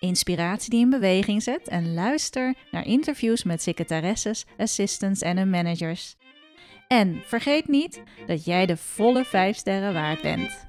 inspiratie die in beweging zet en luister naar interviews met secretaresses, assistants en hun managers. En vergeet niet dat jij de volle 5 sterren waard bent.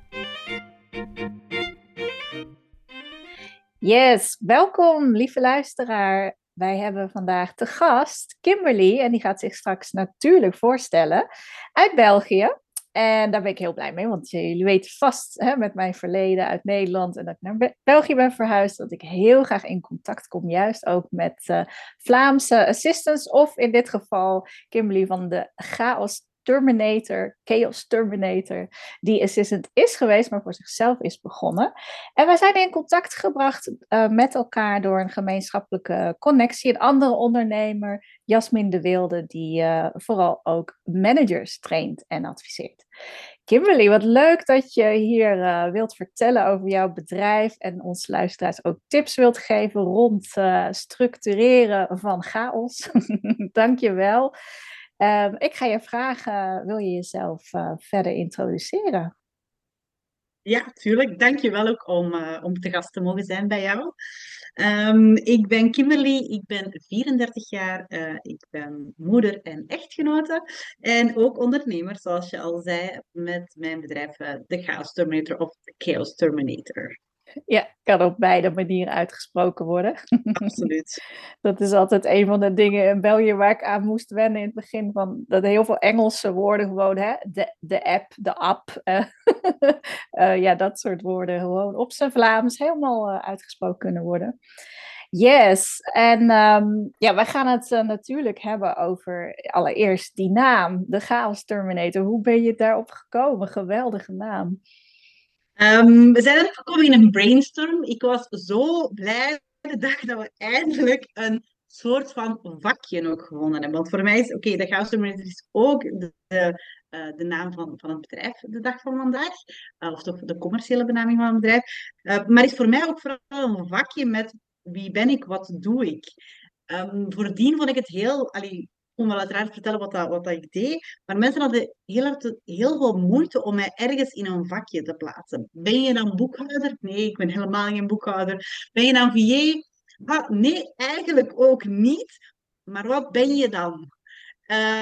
Yes, welkom lieve luisteraar. Wij hebben vandaag te gast Kimberly en die gaat zich straks natuurlijk voorstellen uit België. En daar ben ik heel blij mee, want jullie weten vast hè, met mijn verleden uit Nederland en dat ik naar België ben verhuisd, dat ik heel graag in contact kom, juist ook met uh, Vlaamse assistants of in dit geval Kimberly van de Chaos Terminator, Chaos Terminator, die assistant is geweest, maar voor zichzelf is begonnen. En wij zijn in contact gebracht uh, met elkaar door een gemeenschappelijke connectie. Een andere ondernemer, Jasmin de Wilde, die uh, vooral ook managers traint en adviseert. Kimberly, wat leuk dat je hier uh, wilt vertellen over jouw bedrijf en ons luisteraars ook tips wilt geven rond structureren van chaos. Dank je wel. Um, ik ga je vragen, wil je jezelf uh, verder introduceren? Ja, tuurlijk. Dank je wel ook om, uh, om te gast te mogen zijn bij jou. Um, ik ben Kimberly, ik ben 34 jaar, uh, ik ben moeder en echtgenote en ook ondernemer, zoals je al zei, met mijn bedrijf The Chaos Terminator of The Chaos Terminator. Ja, kan op beide manieren uitgesproken worden. Absoluut. dat is altijd een van de dingen in België waar ik aan moest wennen in het begin. Van, dat heel veel Engelse woorden gewoon, hè? De, de app, de app. Uh, uh, ja, dat soort woorden gewoon op zijn Vlaams helemaal uh, uitgesproken kunnen worden. Yes, en um, ja, wij gaan het natuurlijk hebben over allereerst die naam, de Chaos Terminator. Hoe ben je daarop gekomen? Geweldige naam. Um, we zijn gekomen in een brainstorm. Ik was zo blij de dag dat we eindelijk een soort van vakje ook gewonnen hebben. Want voor mij is, oké, de Chaos is ook de, uh, de, naam van, van het bedrijf de dag van vandaag. Uh, of toch de commerciële benaming van het bedrijf. Uh, maar is voor mij ook vooral een vakje met wie ben ik, wat doe ik. Um, voordien vond ik het heel... Allee, kon wel uiteraard vertellen wat, dat, wat dat ik deed. Maar mensen hadden heel, heel veel moeite om mij ergens in een vakje te plaatsen. Ben je dan boekhouder? Nee, ik ben helemaal geen boekhouder. Ben je dan VA? Ah, nee, eigenlijk ook niet. Maar wat ben je dan?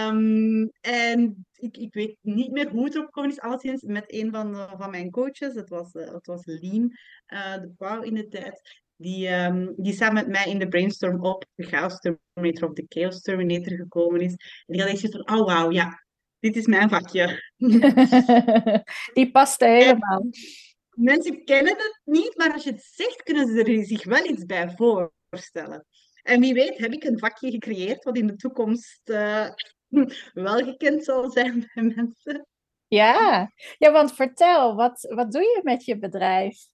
Um, en ik, ik weet niet meer hoe het erop gekomen is, alleszins met een van, van mijn coaches. Het was, uh, het was Lien, uh, de vrouw in de tijd die, um, die samen met mij in de brainstorm op de Chaos Terminator of de Chaos Terminator gekomen is. En die had echt van, oh wauw, ja, dit is mijn vakje. die past helemaal. mensen kennen het niet, maar als je het zegt, kunnen ze er zich wel iets bij voorstellen. En wie weet heb ik een vakje gecreëerd wat in de toekomst uh, wel gekend zal zijn bij mensen. Ja, ja want vertel, wat, wat doe je met je bedrijf?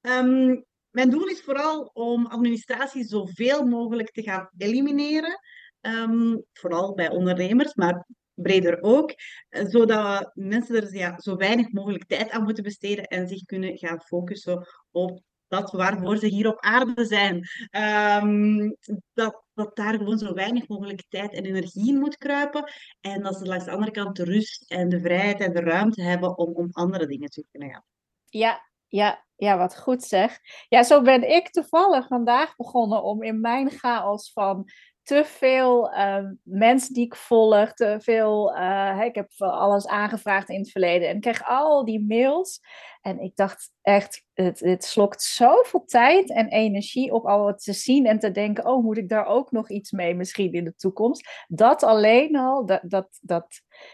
Um, mijn doel is vooral om administratie zoveel mogelijk te gaan elimineren. Um, vooral bij ondernemers, maar breder ook. Zodat mensen er zo weinig mogelijk tijd aan moeten besteden en zich kunnen gaan focussen op dat waarvoor ze hier op aarde zijn. Um, dat, dat daar gewoon zo weinig mogelijk tijd en energie in moet kruipen. En dat ze langs de andere kant de rust en de vrijheid en de ruimte hebben om, om andere dingen te kunnen gaan. Ja, ja, ja, wat goed zeg. Ja, zo ben ik toevallig vandaag begonnen om in mijn chaos van te veel uh, mensen die ik volg, te veel. Uh, ik heb alles aangevraagd in het verleden en ik kreeg al die mails. En ik dacht echt, het, het slokt zoveel tijd en energie op al wat te zien en te denken: oh, moet ik daar ook nog iets mee misschien in de toekomst? Dat alleen al, dat, dat, dat,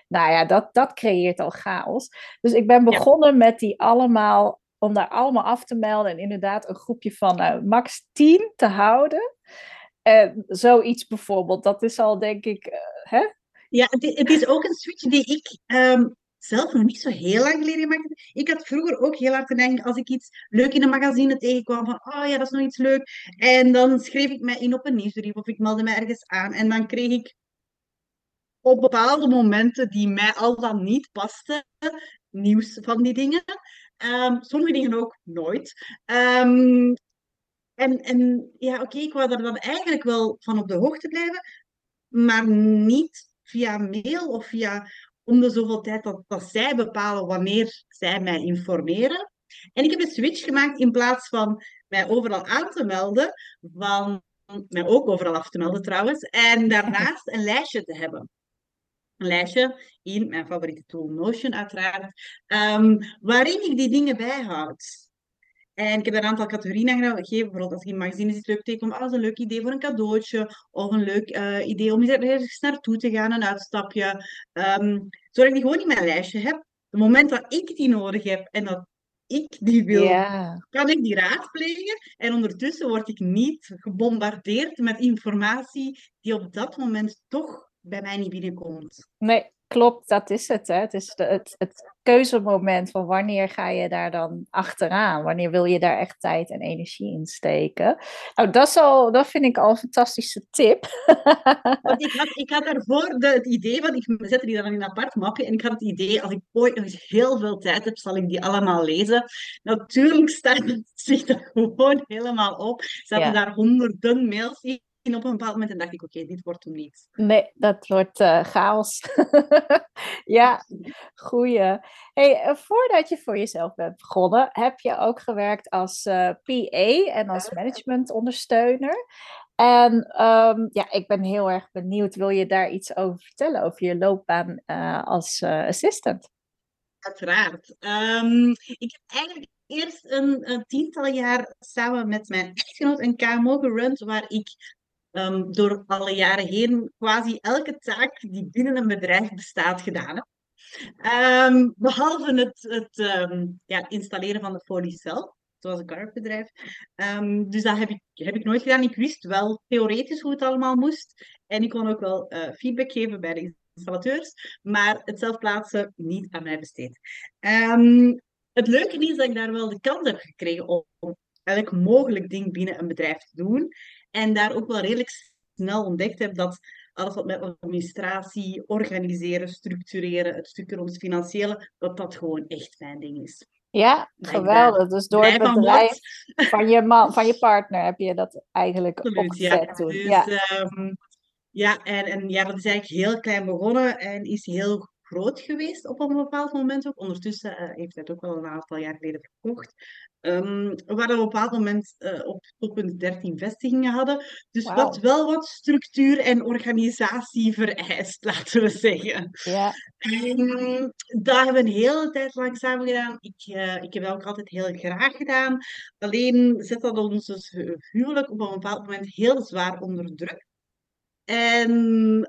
nou ja, dat, dat creëert al chaos. Dus ik ben begonnen met die allemaal om daar allemaal af te melden en inderdaad een groepje van uh, max 10 te houden. En zoiets bijvoorbeeld, dat is al denk ik, uh, hè? Ja, het, is ook een switch die ik um, zelf nog niet zo heel lang geleden maakte. Ik had vroeger ook heel hard te denken als ik iets leuk in een magazine tegenkwam van, oh ja, dat is nog iets leuk. En dan schreef ik mij in op een nieuwsbrief of ik meldde mij ergens aan. En dan kreeg ik op bepaalde momenten die mij al dan niet pasten, nieuws van die dingen. Um, sommige dingen ook nooit. Um, en, en ja, oké, okay, ik wou er dan eigenlijk wel van op de hoogte blijven, maar niet via mail of via om de zoveel tijd dat, dat zij bepalen wanneer zij mij informeren. En ik heb een switch gemaakt in plaats van mij overal aan te melden, van mij ook overal af te melden trouwens, en daarnaast een lijstje te hebben lijstje in mijn favoriete tool Notion uiteraard, um, waarin ik die dingen bijhoud. En ik heb een aantal categorieën aangegeven. Bijvoorbeeld als ik in magazine zit leuk tegenkom, als een leuk idee voor een cadeautje. Of een leuk uh, idee om ergens naartoe te gaan, een uitstapje. Um, zodat ik die gewoon in mijn lijstje heb. Het moment dat ik die nodig heb en dat ik die wil, yeah. kan ik die raadplegen. En ondertussen word ik niet gebombardeerd met informatie die op dat moment toch bij mij niet binnenkomt. Nee, klopt, dat is het. Hè. Het is de, het, het keuzemoment van wanneer ga je daar dan achteraan? Wanneer wil je daar echt tijd en energie in steken? Nou, dat, is al, dat vind ik al een fantastische tip. Want ik, had, ik had daarvoor de, het idee, van ik zette die dan in een apart mapje, en ik had het idee, als ik ooit nog eens heel veel tijd heb, zal ik die allemaal lezen. Natuurlijk staat het zich er gewoon helemaal op. Zaten ja. daar honderden mails in op een bepaald moment en dacht ik, oké, dit wordt hem niet. Nee, dat wordt uh, chaos. ja, goeie. Hey, eh, voordat je voor jezelf bent begonnen, heb je ook gewerkt als uh, eh, PA en als managementondersteuner. En um, ja, ik ben heel erg benieuwd, wil je daar iets over vertellen, over je loopbaan als assistant? Uiteraard. Um, ik heb eigenlijk eerst een, een, tiental jaar samen met mijn echtgenoot een KMO gerund, waar ik um, door alle jaren heen quasi elke taak die binnen een bedrijf bestaat gedaan heb. Um, behalve het, het um, ja, installeren van de folie zelf, zoals een karpbedrijf. Um, dus dat heb ik, heb ik nooit gedaan. Ik wist wel theoretisch hoe het allemaal moest. En ik kon ook wel uh, feedback geven bij de installateurs. Maar het zelf plaatsen niet aan mij besteed. het leuke is dat ik daar wel de kans heb gekregen om elk mogelijk ding binnen een bedrijf te doen. En daar ook wel redelijk snel ontdekt heb dat alles wat met administratie, organiseren, structureren, het stukje rond het financiële, dat dat gewoon echt mijn ding is. Ja, geweldig. Dus door het bedrijf van je, man, van je partner heb je dat eigenlijk Absoluut, opgezet ja. toen. Dus, ja. Um, ja, en, en ja, dat is eigenlijk heel klein begonnen en is heel groot geweest op een bepaald moment ook. Ondertussen uh, heeft hij het ook wel een aantal jaar geleden verkocht. Um, waar we op een bepaald moment uh, op toppunt 13 vestigingen hadden. Dus wat wel wat structuur en organisatie vereist, laten we zeggen. Ja. Um, dat hebben we een hele tijd lang samen gedaan. Ik, uh, ik heb dat ook altijd heel graag gedaan. Alleen zet dat ons dus huwelijk op een bepaald moment heel zwaar onder druk. En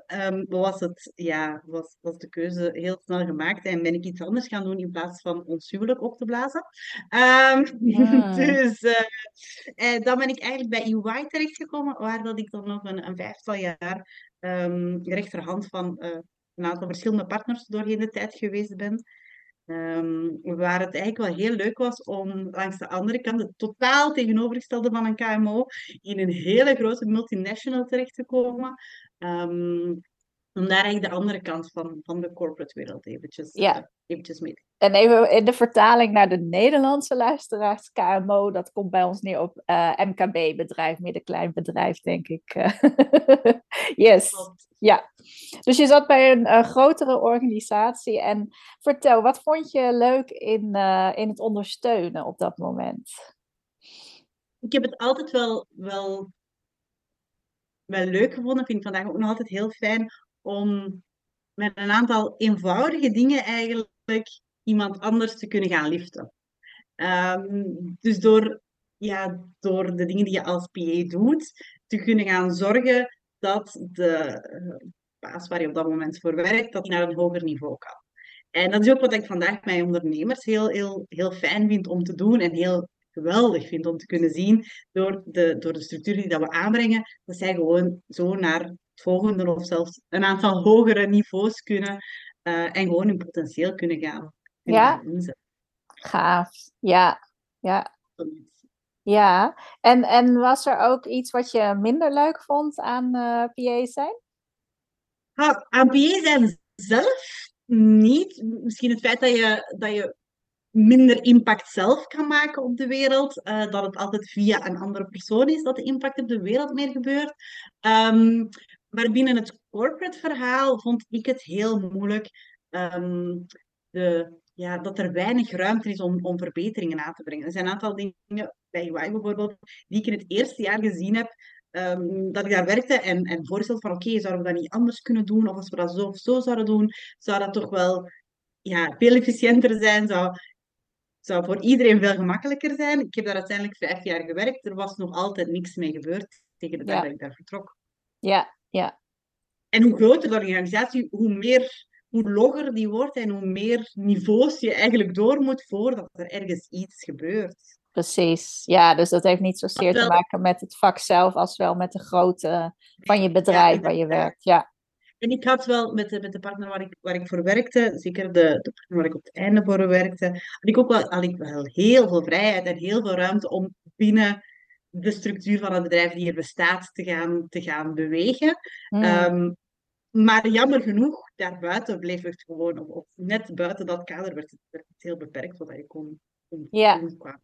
um, was, het, ja, was, was de keuze heel snel gemaakt en ben ik iets anders gaan doen in plaats van ons huwelijk op te blazen. Um, Dus uh, dan ben ik eigenlijk bij EY terechtgekomen, waar dat ik dan nog een, een vijftal jaar um, rechterhand van uh, een aantal verschillende partners doorheen de tijd geweest ben. Um, waar het eigenlijk wel heel leuk was om langs de andere kant, het totaal tegenovergestelde van een KMO, in een hele grote multinational terecht te komen. Um, om daar eigenlijk de andere kant van, van de corporate wereld eventjes, ja. Uh, eventjes mee en even in de vertaling naar de Nederlandse luisteraars, KMO, dat komt bij ons neer op uh, eh, MKB-bedrijf, middenklein bedrijf, denk ik. yes, ja. Dus je zat bij een uh, grotere organisatie en vertel, wat vond je leuk in, in het ondersteunen op dat moment? Ik heb het altijd wel, wel wel leuk gevonden, vind ik vandaag ook nog altijd heel fijn om met een aantal eenvoudige dingen eigenlijk iemand anders te kunnen gaan liften. Ehm, dus door, ja, door de dingen die je als PA doet, te kunnen gaan zorgen dat de baas waar je op dat moment voor werkt, dat naar een hoger niveau kan. En dat is ook wat ik vandaag met ondernemers heel, heel, heel fijn vind om te doen en heel geweldig vind om te kunnen zien door de, door de structuur die dat we aanbrengen, dat zij gewoon zo naar volgende of zelfs een aantal hogere niveaus kunnen uh, en gewoon hun potentieel kunnen gaan. ja, gaaf. Ja, ja. Ja, en, en was er ook iets wat je minder leuk vond aan uh, PA zijn? Ha, aan PA zijn zelf niet. Misschien het feit dat je, dat je minder impact zelf kan maken op de wereld. Uh, dat het altijd via een andere persoon is dat de impact op de wereld meer gebeurt. Um, maar binnen het corporate verhaal vond ik het heel moeilijk. Um, de, ja, dat er weinig ruimte is om, om verbeteringen aan te brengen. Er zijn een aantal dingen bij UI bijvoorbeeld, die ik in het eerste jaar gezien heb, um, dat ik daar werkte en, en voorstelde van oké, zouden we dat niet anders kunnen doen? Of als we dat zo of zo zouden doen, zou dat toch wel ja, veel efficiënter zijn, zou, zou voor iedereen veel gemakkelijker zijn. Ik heb daar uiteindelijk vijf jaar gewerkt. Er was nog altijd niks mee gebeurd tegen de dag dat ik daar vertrok. Ja, ja. En hoe groter de organisatie, hoe meer hoe logger die wordt en hoe meer niveaus je eigenlijk door moet voordat er ergens iets gebeurt. Precies, ja, dus dat heeft niet zozeer te maken met het vak zelf als wel met de grootte van je bedrijf waar je werkt. Ja. En ik had wel met de, met de partner waar ik, waar ik voor werkte, zeker de, de partner waar ik op het einde voor werkte, had ik ook wel, had ik wel heel veel vrijheid en heel veel ruimte om binnen de structuur van het bedrijf die er bestaat te gaan, te gaan bewegen. Hmm. Ehm, maar jammer genoeg, daarbuiten bleef het gewoon, of, of, net buiten dat kader werd het, werd het heel beperkt wat je kon, kon ja. doen qua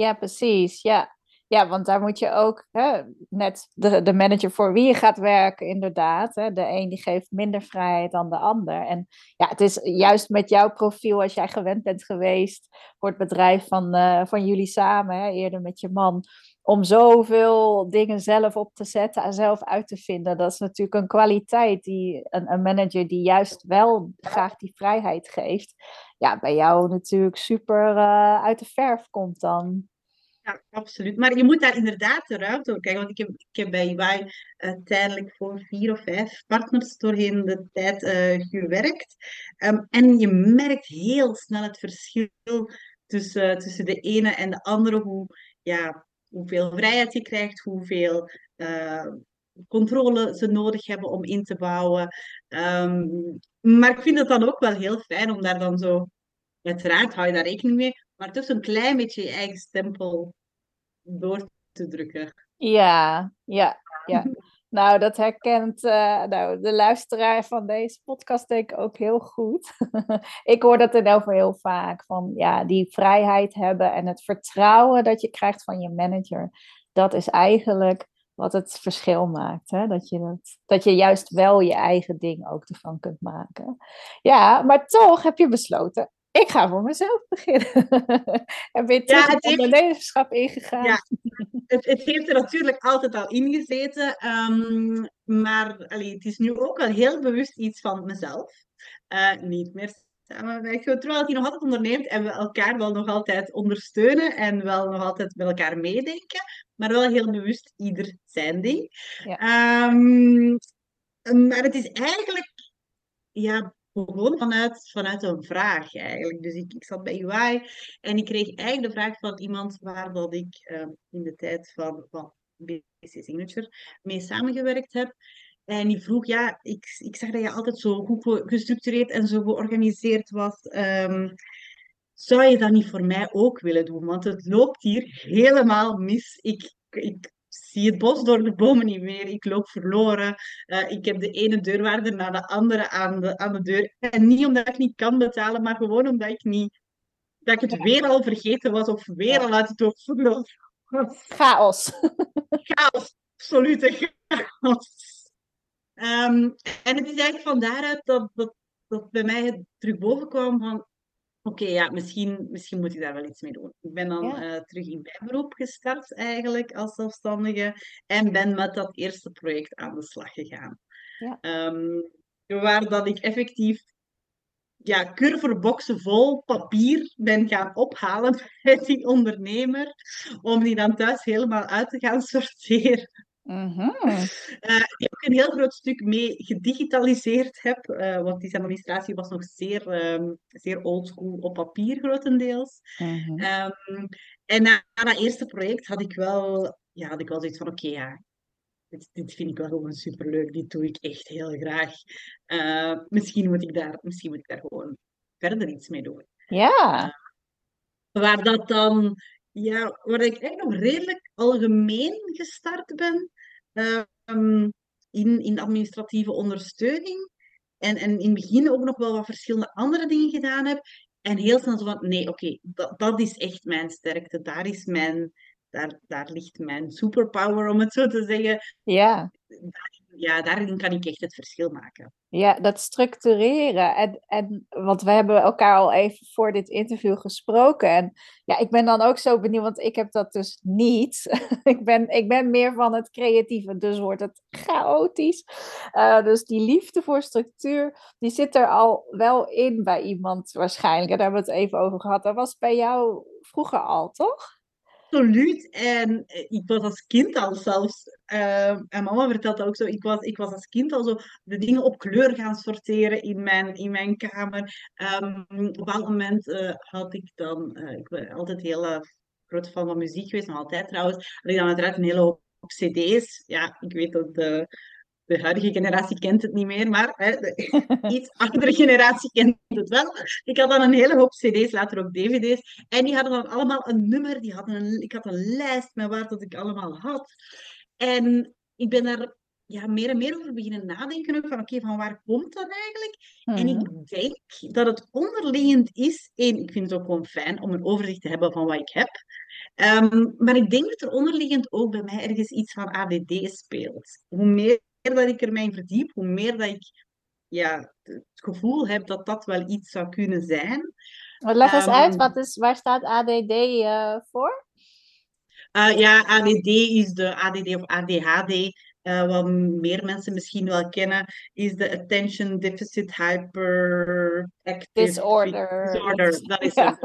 ja, precies. Ja. Ja, want daar moet je ook hè, net de, de manager voor wie je gaat werken, inderdaad. Hè, de een die geeft minder vrijheid dan de ander. En ja, het is juist met jouw profiel, als jij gewend bent geweest voor het bedrijf van, uh, van jullie samen, hè, eerder met je man, om zoveel dingen zelf op te zetten en zelf uit te vinden. Dat is natuurlijk een kwaliteit die een, een manager die juist wel graag die vrijheid geeft, ja, bij jou natuurlijk super uh, uit de verf komt dan. Ja, absoluut. Maar je moet daar inderdaad de ruimte voor kijken. Want ik heb, ik heb bij UI uiteindelijk voor vier of vijf partners doorheen de tijd uh, gewerkt. Um, en je merkt heel snel het verschil tussen, tussen de ene en de andere. Hoe, ja, hoeveel vrijheid je krijgt, hoeveel uh, controle ze nodig hebben om in te bouwen. Um, maar ik vind het dan ook wel heel fijn om daar dan zo, uiteraard hou je daar rekening mee, maar toch zo'n klein beetje je eigen stempel door te drukken. Ja, ja, ja. Nou, dat herkent uh, nou, de luisteraar van deze podcast denk ik ook heel goed. ik hoor dat in elk geval heel vaak. Van ja, die vrijheid hebben en het vertrouwen dat je krijgt van je manager. Dat is eigenlijk wat het verschil maakt. Hè? Dat, je dat, dat je juist wel je eigen ding ook ervan kunt maken. Ja, maar toch heb je besloten, ik ga voor mezelf beginnen. en ben je ja, het ondernemerschap ingegaan. Ja, het, het, heeft er natuurlijk altijd al in gezeten. Ehm, maar allee, het is nu ook wel heel bewust iets van mezelf. Uh, niet meer samenwerken. Terwijl hij nog altijd onderneemt en we elkaar wel nog altijd ondersteunen en wel nog altijd met elkaar meedenken. Maar wel heel bewust ieder zijn ding. Ja. Um, maar het is eigenlijk ja, begon vanuit, vanuit een vraag eigenlijk. Dus ik, ik zat bij UI en ik kreeg eigenlijk de vraag van iemand waar dat ik uh, in de tijd van, van BC Signature mee samengewerkt heb. En die vroeg, ja, ik, ik zag dat je altijd zo goed gestructureerd en zo georganiseerd was. Um, zou je dat niet voor mij ook willen doen? Want het loopt hier helemaal mis. Ik, ik zie het bos door de bomen niet meer. Ik loop verloren. Uh, ik heb de ene deurwaarder naar de andere aan de, aan de deur. En niet omdat ik niet kan betalen, maar gewoon omdat ik niet... Dat ik het weer al vergeten was of weer al uit het oog verloren Chaos. Chaos. Absolute chaos. Um, en het is eigenlijk van daaruit dat, dat, dat bij mij het terug boven kwam van oké, ja, misschien, misschien moet ik daar wel iets mee doen. Ik ben dan Ja. eh, terug in bijberoep gestart eigenlijk als zelfstandige en ben met dat eerste project aan de slag gegaan. Ja. Ehm, waar dat ik effectief ja, curverboxen vol papier ben gaan ophalen bij die ondernemer, om die dan thuis helemaal uit te gaan sorteren. Eh, die ook een heel groot stuk mee gedigitaliseerd heb, eh, want die administratie was nog zeer, ehm zeer oldschool op papier grotendeels. Mhm. Ehm, en na, na dat eerste project had ik wel, ja, had ik wel zoiets van, oké, ja, dit, dit vind ik wel gewoon superleuk, dit doe ik echt heel graag. Eh, misschien, moet ik daar, misschien moet ik daar gewoon verder iets mee doen. Ja. Waar dat dan, ja, waar ik echt nog redelijk algemeen gestart ben ehm, in, in administratieve ondersteuning. En, en in het begin ook nog wel wat verschillende andere dingen gedaan heb. En heel snel zo van, nee, oké, dat, dat is echt mijn sterkte. Daar is mijn, daar, daar ligt mijn superpower, om het zo te zeggen. Ja. Ja, daarin kan ik echt het verschil maken. Ja, dat structureren. En, en, want we hebben elkaar al even voor dit interview gesproken. En ja, ik ben dan ook zo benieuwd, want ik heb dat dus niet. ik, ben, ik ben meer van het creatieve, dus wordt het chaotisch. Uh, dus die liefde voor structuur, die zit er al wel in bij iemand waarschijnlijk. En daar hebben we het even over gehad. Dat was bij jou vroeger al, toch? Absoluut. En ik was als kind al zelfs, uh, en mama vertelt dat ook zo, ik was, ik was als kind al zo de dingen op kleur gaan sorteren in mijn, in mijn kamer. Um, op een moment uh, had ik dan, uh, ik ben altijd heel uh, groot fan van muziek geweest, nog altijd trouwens, had ik dan uiteraard een hele hoop cd's. Ja, ik weet dat de, de huidige generatie kent het niet meer, maar hè, de iets oudere generatie kent het wel. Ik had dan een hele hoop cd's, later ook dvd's. En die hadden dan allemaal een nummer. Die hadden een, ik had een lijst met waar dat ik allemaal had. En ik ben daar ja, meer en meer over beginnen nadenken. Van, oké, okay, van waar komt dat eigenlijk? Mhm. En ik denk dat het onderliggend is. Één, ik vind het ook gewoon fijn om een overzicht te hebben van wat ik heb. Um, maar ik denk dat er onderliggend ook bij mij ergens iets van ADD speelt. Hoe meer dat ik er mij in verdiep, hoe meer dat ik ja, het gevoel heb dat dat wel iets zou kunnen zijn. Leg eens Um, uit, wat is, waar staat ADD uh, voor? Uh, ja, ADD is de ADD of ADHD. Uh, wat meer mensen misschien wel kennen, is de Attention Deficit Hyperactive Disorder. Disorder. Dat is het.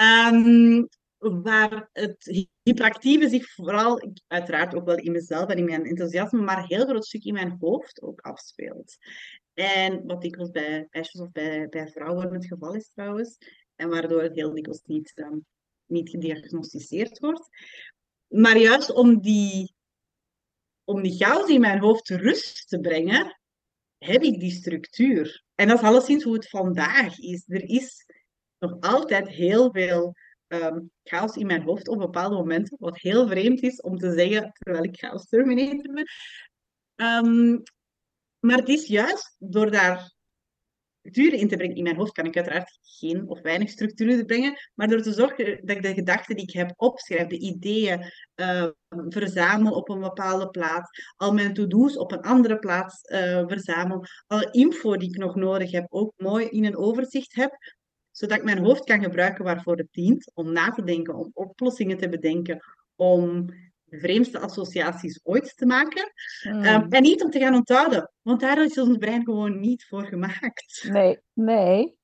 Um, waar het hyperactieve zich vooral, uiteraard ook wel in mezelf en in mijn enthousiasme, maar een heel groot stuk in mijn hoofd ook afspeelt. En wat dikwijls bij meisjes of bij, bij vrouwen het geval is trouwens, en waardoor het heel dikwijls niet, um, niet gediagnosticeerd wordt. Maar juist om die, om die chaos in mijn hoofd rust te brengen, heb ik die structuur. En dat is alleszins hoe het vandaag is. Er is nog altijd heel veel um, chaos in mijn hoofd op bepaalde momenten, wat heel vreemd is om te zeggen terwijl ik chaos terminator ben. Um, maar het is juist door daar structuren in te brengen. In mijn hoofd kan ik uiteraard geen of weinig structuren brengen, maar door te zorgen dat ik de gedachten die ik heb opschrijf, de ideeën uh, verzamel op een bepaalde plaats, al mijn to-do's op een andere plaats uh, verzamel, alle info die ik nog nodig heb ook mooi in een overzicht heb, zodat ik mijn hoofd kan gebruiken waarvoor het dient, om na te denken, om oplossingen te bedenken, om vreemdste associaties ooit te maken. Hmm. Um, en niet om te gaan onthouden, want daar is ons brein gewoon niet voor gemaakt. Nee, nee.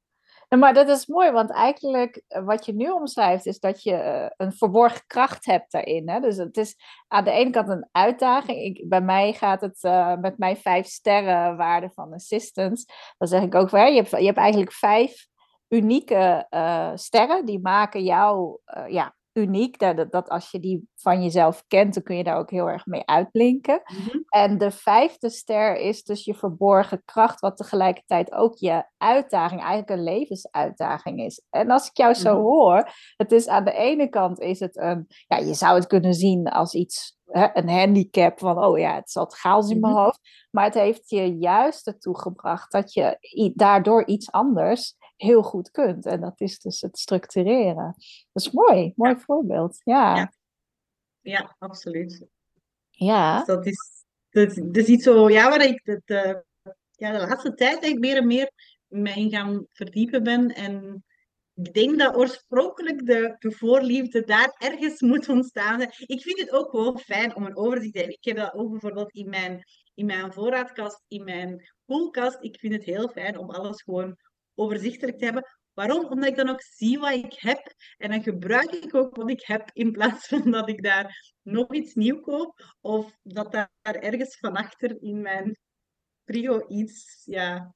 Maar dat is mooi, want eigenlijk eh, wat je nu omschrijft is dat je uh, een verborgen kracht hebt daarin. Hè? Dus het is aan de ene kant een uitdaging. Ik, bij mij gaat het uh, met mijn vijf sterren waarde van assistance. Dan zeg ik ook van, je, hebt, je hebt eigenlijk vijf unieke uh, sterren. Die maken jou uh, ja, uniek. Dat, dat als je die van jezelf kent, dan kun je daar ook heel erg mee uitblinken. Mm -hmm. En de vijfde ster is dus je verborgen kracht, wat tegelijkertijd ook je uitdaging, eigenlijk een levensuitdaging is. En als ik jou zo Mhm. hoor, het is aan de ene kant is het een, ja, je zou het kunnen zien als iets, een handicap van, oh ja, het zat chaos in mijn Mhm. hoofd. Maar het heeft je juist ertoe gebracht dat je daardoor iets anders heel goed kunt. En dat is dus het structureren. Dat is mooi, mooi voorbeeld. Ja, Ja. Ja, absoluut. ja. Dus dat is, dat, dat is iets zo, ja, waar ik het, uh, ja, de laatste tijd eigenlijk meer en meer mij in gaan verdiepen ben. En ik denk dat oorspronkelijk de, de voorliefde daar ergens moet ontstaan. Ik vind het ook gewoon fijn om een overzicht te hebben. Ik heb dat ook bijvoorbeeld in mijn, in mijn voorraadkast, in mijn koelkast. Ik vind het heel fijn om alles gewoon overzichtelijk te hebben. Waarom? Omdat ik dan ook zie wat ik heb. En dan gebruik ik ook wat ik heb. In plaats van dat ik daar nog iets nieuw koop. Of dat daar ergens van achter in mijn trio iets ja,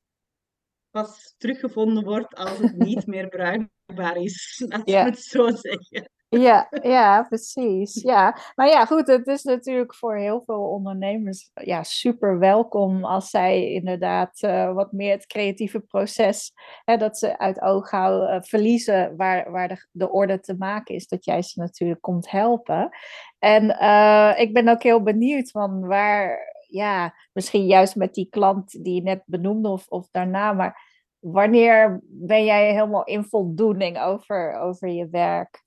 pas teruggevonden wordt als het niet meer bruikbaar is. Laat ik het zo zeggen. Ja, ja, precies. Ja. Maar ja, goed, het is natuurlijk voor heel veel ondernemers ja, super welkom als zij inderdaad uh, wat meer het creatieve proces, hè, dat ze uit oog houden, uh, verliezen waar, waar de, de orde te maken is, dat jij ze natuurlijk komt helpen. En uh, ik ben ook heel benieuwd van waar, ja, misschien juist met die klant die je net benoemde of, of daarna, maar wanneer ben jij helemaal in voldoening over, over je werk?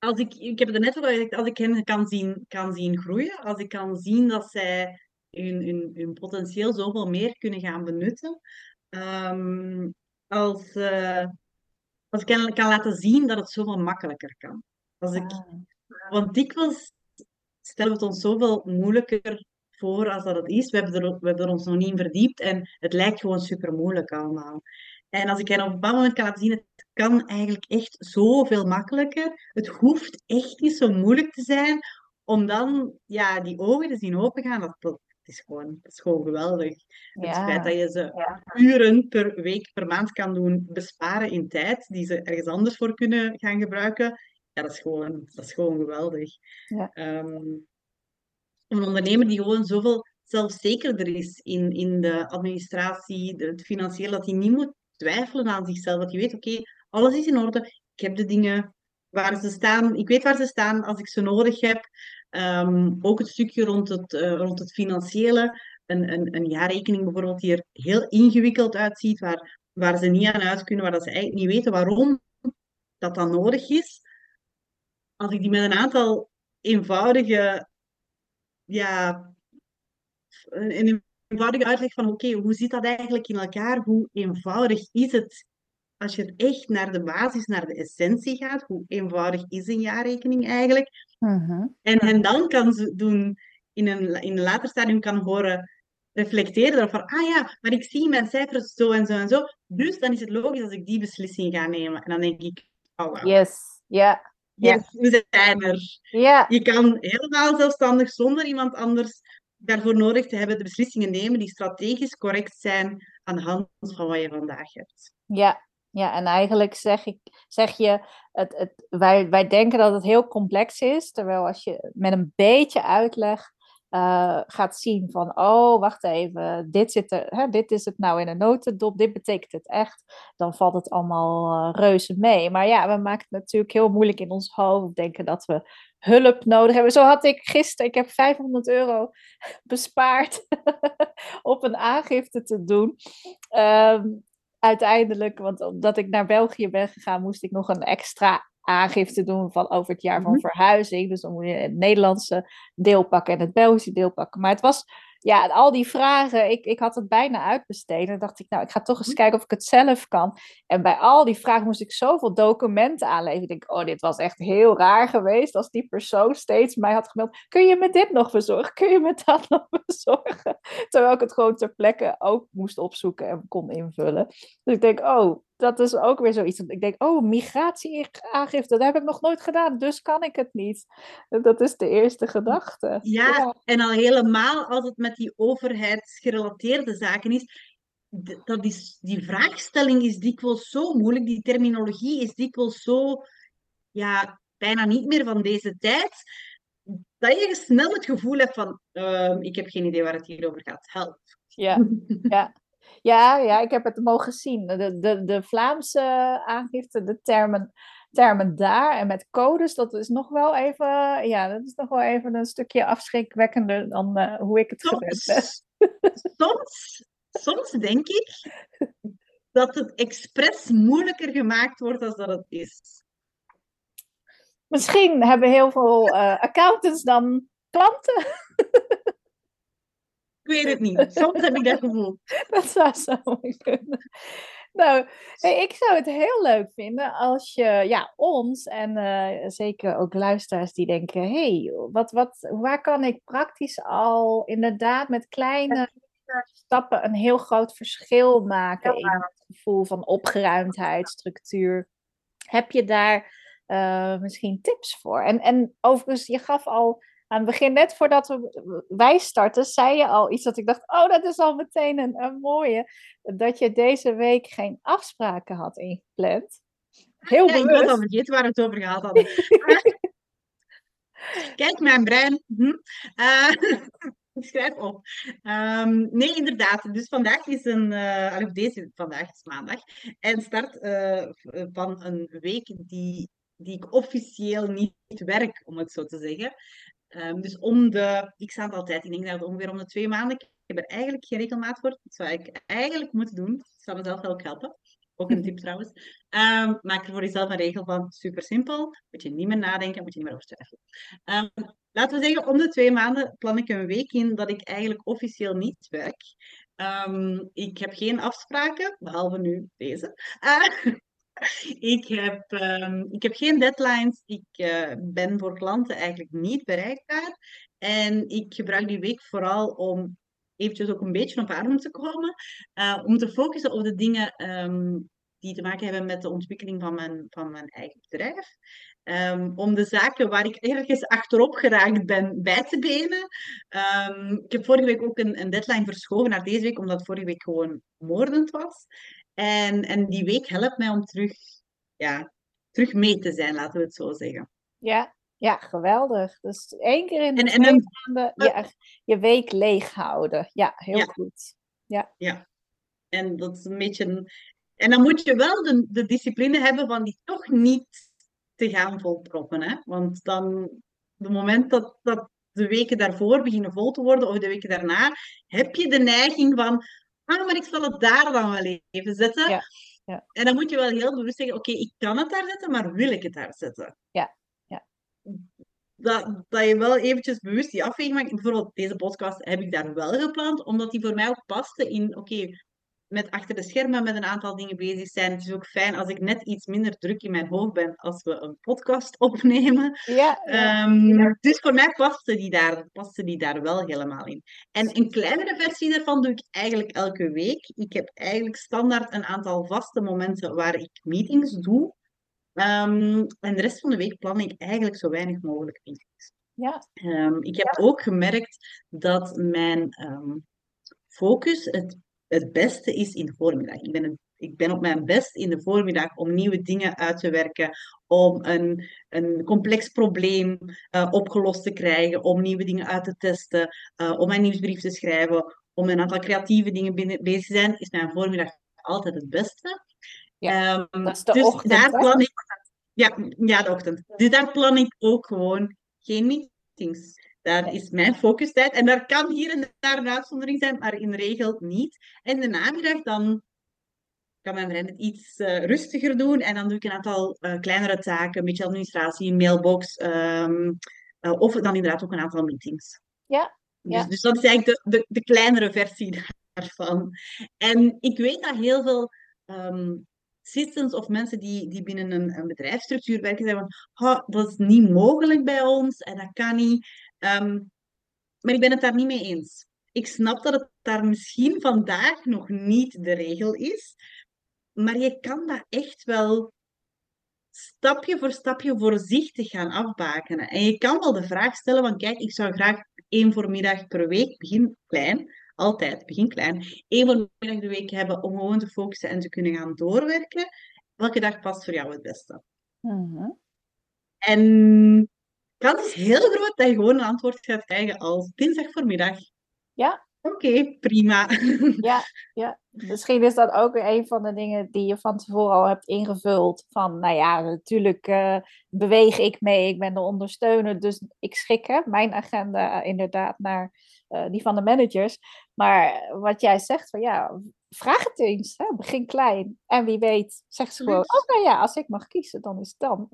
Als ik, ik heb het net al gezegd, als ik hen kan zien, kan zien groeien, als ik kan zien dat zij hun, hun, hun potentieel zoveel meer kunnen gaan benutten, ehm, als, uh, als ik hen kan laten zien dat het zoveel makkelijker kan. Als ik, ah. Want dikwijls stellen we het ons zoveel moeilijker voor als dat het is. We hebben, er, we hebben er ons nog niet in verdiept en het lijkt gewoon super moeilijk allemaal. En als ik hen op een bepaald moment kan laten zien, het kan eigenlijk echt zoveel makkelijker. Het hoeft echt niet zo moeilijk te zijn om dan ja, die ogen te zien opengaan. Dat, dat, is, gewoon, dat is gewoon geweldig. Het feit dat je ze uren per week, per maand kan doen besparen in tijd, die ze ergens anders voor kunnen gaan gebruiken, ja, dat is gewoon, dat is gewoon geweldig. Ja. Um, een ondernemer die gewoon zoveel zelfzekerder is in, in de administratie, het financieel, dat hij niet moet twijfelen aan zichzelf. Dat je weet, oké, alles is in orde. Ik heb de dingen waar ze staan. Ik weet waar ze staan als ik ze nodig heb. Um, ook het stukje rond het, uh, rond het financiële. Een, een, een jaarrekening bijvoorbeeld die er heel ingewikkeld uitziet, waar, waar ze niet aan uit kunnen, waar dat ze eigenlijk niet weten waarom dat dan nodig is. Als ik die met een aantal eenvoudige, ja, een eenvoudige uitleg van oké, hoe zit dat eigenlijk in elkaar? Hoe eenvoudig is het als je echt naar de basis, naar de essentie gaat? Hoe eenvoudig is een jaarrekening eigenlijk? Mhm. en, en dan kan ze doen, in een, in een later stadium kan horen reflecteren van, ah ja, maar ik zie mijn cijfers zo en zo en zo, dus dan is het logisch als ik die beslissing ga nemen. En dan denk ik, oh wow. Yes, ja. Yes, we zijn er. Ja. Je kan helemaal zelfstandig, zonder iemand anders daarvoor nodig te hebben de beslissingen nemen die strategisch correct zijn aan de hand van wat je vandaag hebt. Ja, ja en eigenlijk zeg, ik, zeg je, het, het, wij, wij denken dat het heel complex is, terwijl als je met een beetje uitleg uh, gaat zien van, oh, wacht even, dit, zit er, hè, dit is het nou in een notendop, dit betekent het echt, dan valt het allemaal uh, reuze mee. Maar ja, we maken het natuurlijk heel moeilijk in ons hoofd, denken dat we hulp nodig hebben. Zo had ik gisteren, ik heb 500 euro bespaard op een aangifte te doen. Um, uiteindelijk, want omdat ik naar België ben gegaan, moest ik nog een extra aangifte doen van over het jaar van mhm. verhuizing. Dus dan moet je het Nederlandse deel pakken en het Belgische deel pakken. Maar het was ja, al die vragen, ik, ik had het bijna uitbesteed. En dacht ik, nou, ik ga toch eens mhm. kijken of ik het zelf kan. En bij al die vragen moest ik zoveel documenten aanleveren. Ik denk, oh, dit was echt heel raar geweest als die persoon steeds mij had gemeld. Kun je me dit nog verzorgen? Kun je me dat nog verzorgen? Terwijl ik het gewoon ter plekke ook moest opzoeken en kon invullen. Dus ik denk, oh, dat is ook weer zoiets. Ik denk, oh, migratieaangifte, dat heb ik nog nooit gedaan, dus kan ik het niet. Dat is de eerste gedachte. Ja, en al helemaal als het met die overheidsgerelateerde zaken is. Dat is, die vraagstelling is dikwijls zo moeilijk, die terminologie is dikwijls zo, ja, bijna niet meer van deze tijd, dat je snel het gevoel hebt van, uh, ik heb geen idee waar het hier over gaat, help. Ja, ja. Ja, ja, ik heb het mogen zien. De, de, de Vlaamse aangifte, de termen, termen daar en met codes, dat is nog wel even, ja, dat is nog wel even een stukje afschrikwekkender dan uh, hoe ik het gewend ben. Soms, soms denk ik dat het expres moeilijker gemaakt wordt dan dat het is. Misschien hebben heel veel uh, accountants dan klanten. weet het niet. Soms heb ik dat gevoel. Dat zou zo mooi kunnen. Nou, hey, ik zou het heel leuk vinden als je ja, ons en eh, zeker ook luisteraars die denken: hey, wat, wat, waar kan ik praktisch al inderdaad met kleine stappen een heel groot verschil maken in het gevoel van opgeruimdheid, structuur? Heb je daar eh, misschien tips voor? En, en overigens, je gaf al aan het begin, net voordat we, wij starten, zei je al iets dat ik dacht, oh, dat is al meteen een, een mooie, dat je deze week geen afspraken had ingepland. Heel ja, bewust. Ik was al vergeten waar we het over gehad hadden. Kijk, mijn brein. Hm. Uh, ik schrijf op. Um, nee, inderdaad. Dus vandaag is een, uh, deze vandaag is maandag, en start uh, van een week die, die ik officieel niet werk, om het zo te zeggen. Um, dus om de x aantal tijd, ik denk dat het ongeveer om de twee maanden, ik heb er eigenlijk geen regelmaat voor. Dat zou ik eigenlijk moeten doen. Dat zou mezelf wel helpen. Ook een tip trouwens. Um, maak er voor jezelf een regel van. Super simpel. Moet je niet meer nadenken, moet je niet meer over twijfelen. Um, laten we zeggen, om de twee maanden plan ik een week in dat ik eigenlijk officieel niet werk. ik heb geen afspraken, behalve nu deze. Uh, ik, heb, um, ik heb geen deadlines. Ik uh, ben voor klanten eigenlijk niet bereikbaar. En ik gebruik die week vooral om eventjes ook een beetje op adem te komen. Uh, om te focussen op de dingen um, die te maken hebben met de ontwikkeling van mijn, van mijn eigen bedrijf. Um, om de zaken waar ik ergens achterop geraakt ben bij te benen. Ik heb vorige week ook een, een, deadline verschoven naar deze week, omdat vorige week gewoon moordend was. En, en die week helpt mij om terug, ja, terug mee te zijn, laten we het zo zeggen. Ja, ja geweldig. Dus één keer in de en, en maanden je, je week leeg houden. Ja, heel goed. Ja. ja, en dat is een beetje... En dan moet je wel de, de discipline hebben van die toch niet te gaan volproppen. Hè? Want dan, het moment dat, dat de weken daarvoor beginnen vol te worden, of de weken daarna, heb je de neiging van, ah, maar ik zal het daar dan wel even zetten. Ja. Ja. En dan moet je wel heel bewust zeggen, oké, ik kan het daar zetten, maar wil ik het daar zetten? Ja. ja. Dat, dat je wel eventjes bewust die afweging maakt. Bijvoorbeeld deze podcast heb ik daar wel gepland, omdat die voor mij ook paste in, oké, met achter de schermen met een aantal dingen bezig zijn. Het is ook fijn als ik net iets minder druk in mijn hoofd ben als we een podcast opnemen. Ja, ehm, Dus voor mij paste die, daar, paste die daar wel helemaal in. En een kleinere versie daarvan doe ik eigenlijk elke week. Ik heb eigenlijk standaard een aantal vaste momenten waar ik meetings doe. Ehm, en de rest van de week plan ik eigenlijk zo weinig mogelijk meetings. Ja. Um, ik heb ook gemerkt dat mijn focus, het het beste is in de voormiddag. Ik ben, ik ben op mijn best in de voormiddag om nieuwe dingen uit te werken, om een, een complex probleem uh, opgelost te krijgen, om nieuwe dingen uit te testen, uh, om mijn nieuwsbrief te schrijven, om een aantal creatieve dingen binnen, bezig te zijn, is mijn voormiddag altijd het beste. Ja, um, dat is de dus ochtend, daar plan ik, ja, ja, de ochtend. Dus daar plan ik ook gewoon geen meetings. Daar is mijn focustijd. En daar kan hier en daar een uitzondering zijn, maar in de regel niet. En de namiddag dan kan mijn brein het iets uh, rustiger doen. En dan doe ik een aantal uh, kleinere taken, een beetje administratie, mailbox. Um, uh, of dan inderdaad ook een aantal meetings. Ja. Dus, ja. dus dat is eigenlijk de, de, de, kleinere versie daarvan. En ik weet dat heel veel um, assistants of mensen die, die binnen een, een bedrijfsstructuur werken, zeggen van, oh, dat is niet mogelijk bij ons en dat kan niet. Um, maar ik ben het daar niet mee eens. Ik snap dat het daar misschien vandaag nog niet de regel is, maar je kan dat echt wel stapje voor stapje voorzichtig gaan afbakenen. En je kan wel de vraag stellen van, kijk, ik zou graag één voormiddag per week, begin klein, altijd, begin klein, één voormiddag de week hebben om gewoon te focussen en te kunnen gaan doorwerken. Welke dag past voor jou het beste? Mm En kans is heel groot dat je gewoon een antwoord gaat krijgen als dinsdag voormiddag. Ja. Oké, prima. Ja, ja, misschien is dat ook een van de dingen die je van tevoren al hebt ingevuld. Van, nou ja, natuurlijk uh, beweeg ik mee, ik ben de ondersteuner, dus ik schik mijn agenda inderdaad naar uh, die van de managers. Maar wat jij zegt, van ja, vraag het eens, hè? begin klein. En wie weet, zeg ze gewoon, oh nou ja, als ik mag kiezen, dan is het dan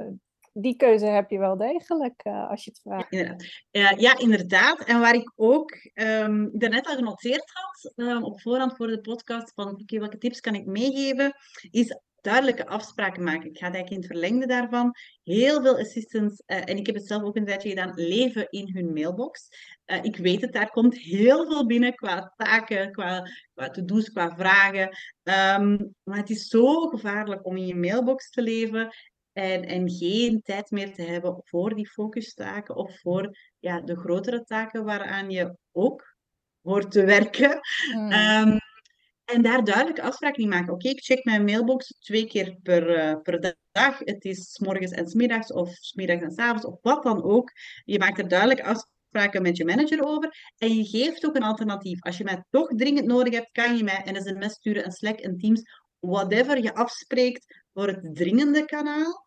die keuze heb je wel degelijk uh, als je het vraagt. Ja, inderdaad. Uh, ja, inderdaad. En waar ik ook um, daarnet al genoteerd had, um, op voorhand voor de podcast, van okay, welke tips kan ik meegeven, is duidelijke afspraken maken. Ik ga eigenlijk in het verlengde daarvan. Heel veel assistants, uh, en ik heb het zelf ook een tijdje gedaan, leven in hun mailbox. Uh, ik weet het, daar komt heel veel binnen qua taken, qua, qua to-do's, qua vragen. Um, maar het is zo gevaarlijk om in je mailbox te leven en, en geen tijd meer te hebben voor die focustaken of voor ja, de grotere taken waaraan je ook hoort te werken. Mm. Um, en daar duidelijk afspraken in maken. Oké, ik check mijn mailbox twee keer per, uh, per dag. Het is s morgens en s middags of s middags en s avonds of wat dan ook. Je maakt er duidelijk afspraken met je manager over. En je geeft ook een alternatief. Als je mij toch dringend nodig hebt, kan je mij een sms sturen, een Slack, een Teams, whatever je afspreekt voor het dringende kanaal.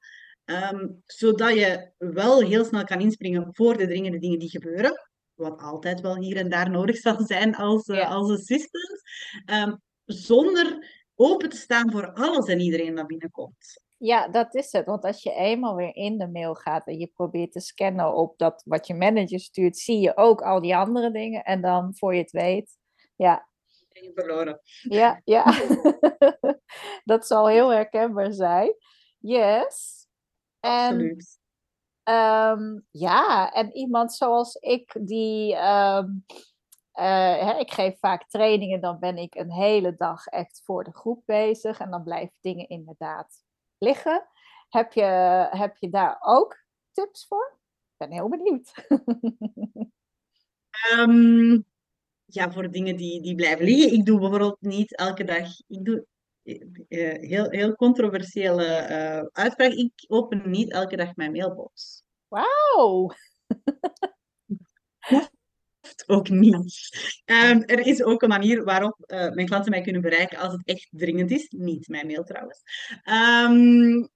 Um, zodat je wel heel snel kan inspringen voor de dringende dingen die gebeuren. Wat altijd wel hier en daar nodig zal zijn als, uh, als assistant. Um, zonder open te staan voor alles en iedereen dat binnenkomt. Ja, dat is het. Want als je eenmaal weer in de mail gaat en je probeert te scannen op dat wat je manager stuurt, zie je ook al die andere dingen. En dan, voor je het weet, ja. Je verloren. Ja, ja. dat zal heel herkenbaar zijn. Yes. Absoluut. um, ja, en iemand zoals ik die um, uh, hè, ik geef vaak trainingen, dan ben ik een hele dag echt voor de groep bezig en dan blijven dingen inderdaad liggen. Heb je, heb je daar ook tips voor? Ik ben heel benieuwd. um, ja, voor dingen die, die blijven liggen. Ik doe bijvoorbeeld niet elke dag. Ik doe heel, heel controversiële uh, uitspraak. Ik open niet elke dag mijn mailbox. Wauw! ook niet. Um, er is ook een manier waarop uh, mijn klanten mij kunnen bereiken als het echt dringend is. Niet mijn mail trouwens. Um,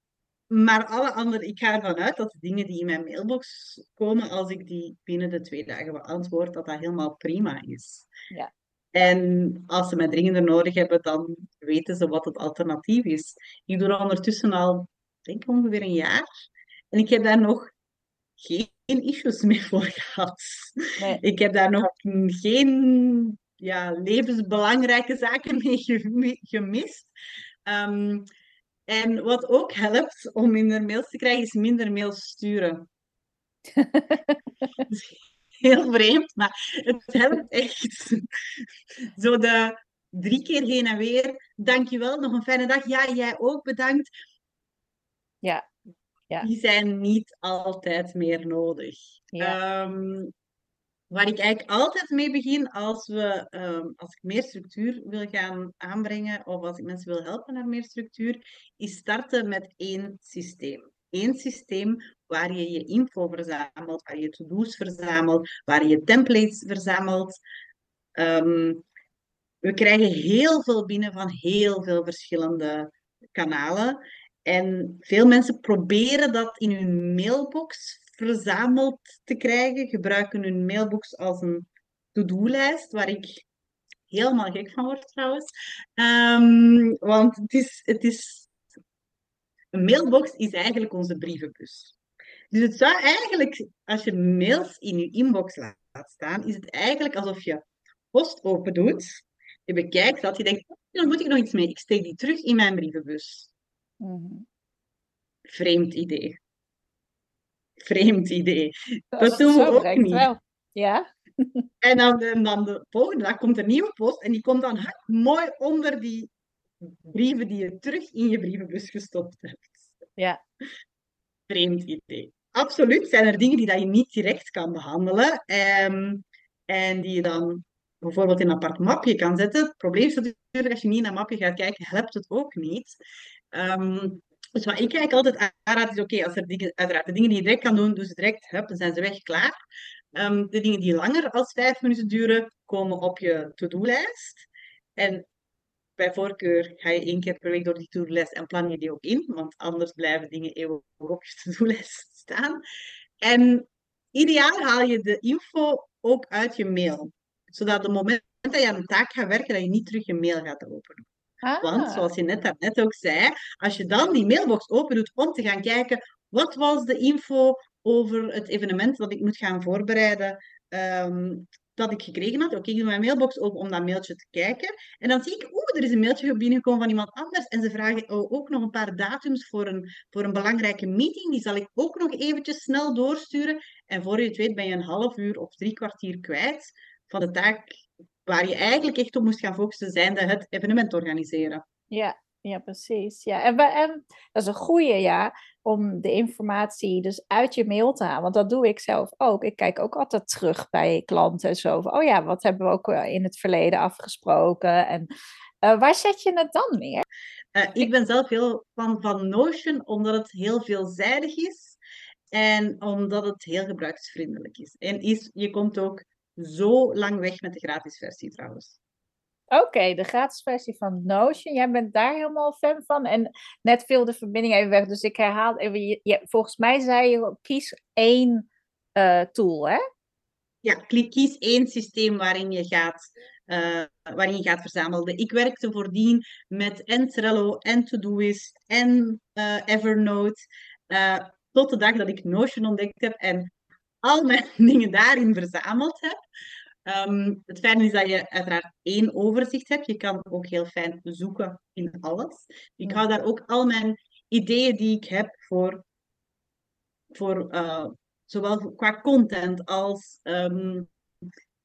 maar alle andere, ik ga ervan uit dat de dingen die in mijn mailbox komen, als ik die binnen de twee dagen beantwoord, dat dat helemaal prima is. Ja. En als ze mij dringender nodig hebben, dan weten ze wat het alternatief is. Ik doe dat ondertussen al, denk ik, ongeveer een jaar. En ik heb daar nog geen issues meer voor gehad. Nee. Ik heb daar nog geen ja, levensbelangrijke zaken mee gemist. Um, en wat ook helpt om minder mails te krijgen, is minder mails sturen. Heel vreemd, maar het helpt echt. Zo de drie keer heen en weer. Dankjewel, nog een fijne dag. Ja, jij ook bedankt. Ja, ja. die zijn niet altijd meer nodig. Ja. Um, waar ik eigenlijk altijd mee begin als, we, um, als ik meer structuur wil gaan aanbrengen of als ik mensen wil helpen naar meer structuur, is starten met één systeem. Eén systeem waar je je info verzamelt, waar je to-do's verzamelt, waar je templates verzamelt. Um, we krijgen heel veel binnen van heel veel verschillende kanalen. En veel mensen proberen dat in hun mailbox verzameld te krijgen, gebruiken hun mailbox als een to-do-lijst, waar ik helemaal gek van word trouwens. Um, want het is, het is, een mailbox is eigenlijk onze brievenbus. Dus het zou eigenlijk, als je mails in je inbox laat staan, is het eigenlijk alsof je post open doet, je bekijkt dat, je denkt, oh, dan moet ik nog iets mee, ik steek die terug in mijn brievenbus. Mm Vreemd idee. Vreemd idee. Dat, doen we ook niet. Wel. Ja. En dan, dan de volgende dag komt een nieuwe post en die komt dan mooi onder die brieven die je terug in je brievenbus gestopt hebt. Ja. Vreemd idee. Absoluut zijn er dingen die dat je niet direct kan behandelen um, en die je dan bijvoorbeeld in een apart mapje kan zetten. Het probleem is natuurlijk, als je niet naar een mapje gaat kijken, helpt het ook niet. Um, dus wat ik kijk altijd aanraad is, oké, als er dingen, uiteraard de dingen die je direct kan doen, doe ze direct, hup, dan zijn ze weg, klaar. Um, de dingen die langer als vijf minuten duren, komen op je to-do-lijst. En bij voorkeur ga je één keer per week door die to-do-lijst en plan je die ook in, want anders blijven dingen eeuwig op je to-do-lijst staan. En ideaal haal je de info ook uit je mail, zodat op het moment dat je aan een taak gaat werken, dat je niet terug je mail gaat openen. Want, ah. zoals je net daarnet ook zei, als je dan die mailbox open doet om te gaan kijken wat was de info over het evenement dat ik moet gaan voorbereiden, ehm, dat ik gekregen had. Oké, ik doe mijn mailbox open om dat mailtje te kijken. En dan zie ik, oeh, er is een mailtje binnengekomen van iemand anders. En ze vragen oh, ook nog een paar datums voor een, voor een belangrijke meeting. Die zal ik ook nog eventjes snel doorsturen. En voor je het weet ben je een half uur of drie kwartier kwijt van de taak waar je eigenlijk echt op moest gaan focussen, zijnde het evenement organiseren. Ja, ja, precies. Ja, en, en dat is een goede, ja, om de informatie dus uit je mail te halen. Want dat doe ik zelf ook. Ik kijk ook altijd terug bij klanten en zo. Van, oh ja, wat hebben we ook eh, in het verleden afgesproken? En uh, waar zet je het dan neer? Uh, ik ben zelf heel van, van Notion, omdat het heel veelzijdig is. En omdat het heel gebruiksvriendelijk is. En is, je komt ook zo lang weg met de gratis versie trouwens. Oké, de gratis versie van Notion. Jij bent daar helemaal fan van. En net viel de verbinding even weg. Dus ik herhaal even. Je, volgens mij zei je kies één uh, tool, hè? Ja, kies één systeem waarin je gaat, uh, waarin je gaat verzamelen. Ik werkte voordien met en Trello en Todoist en uh, Evernote. tot de dag dat ik Notion ontdekt heb en al mijn dingen daarin verzameld heb. Um, het fijne is dat je uiteraard één overzicht hebt. Je kan ook heel fijn zoeken in alles. Ik hou daar ook al mijn ideeën die ik heb voor, voor uh, zowel qua content als um,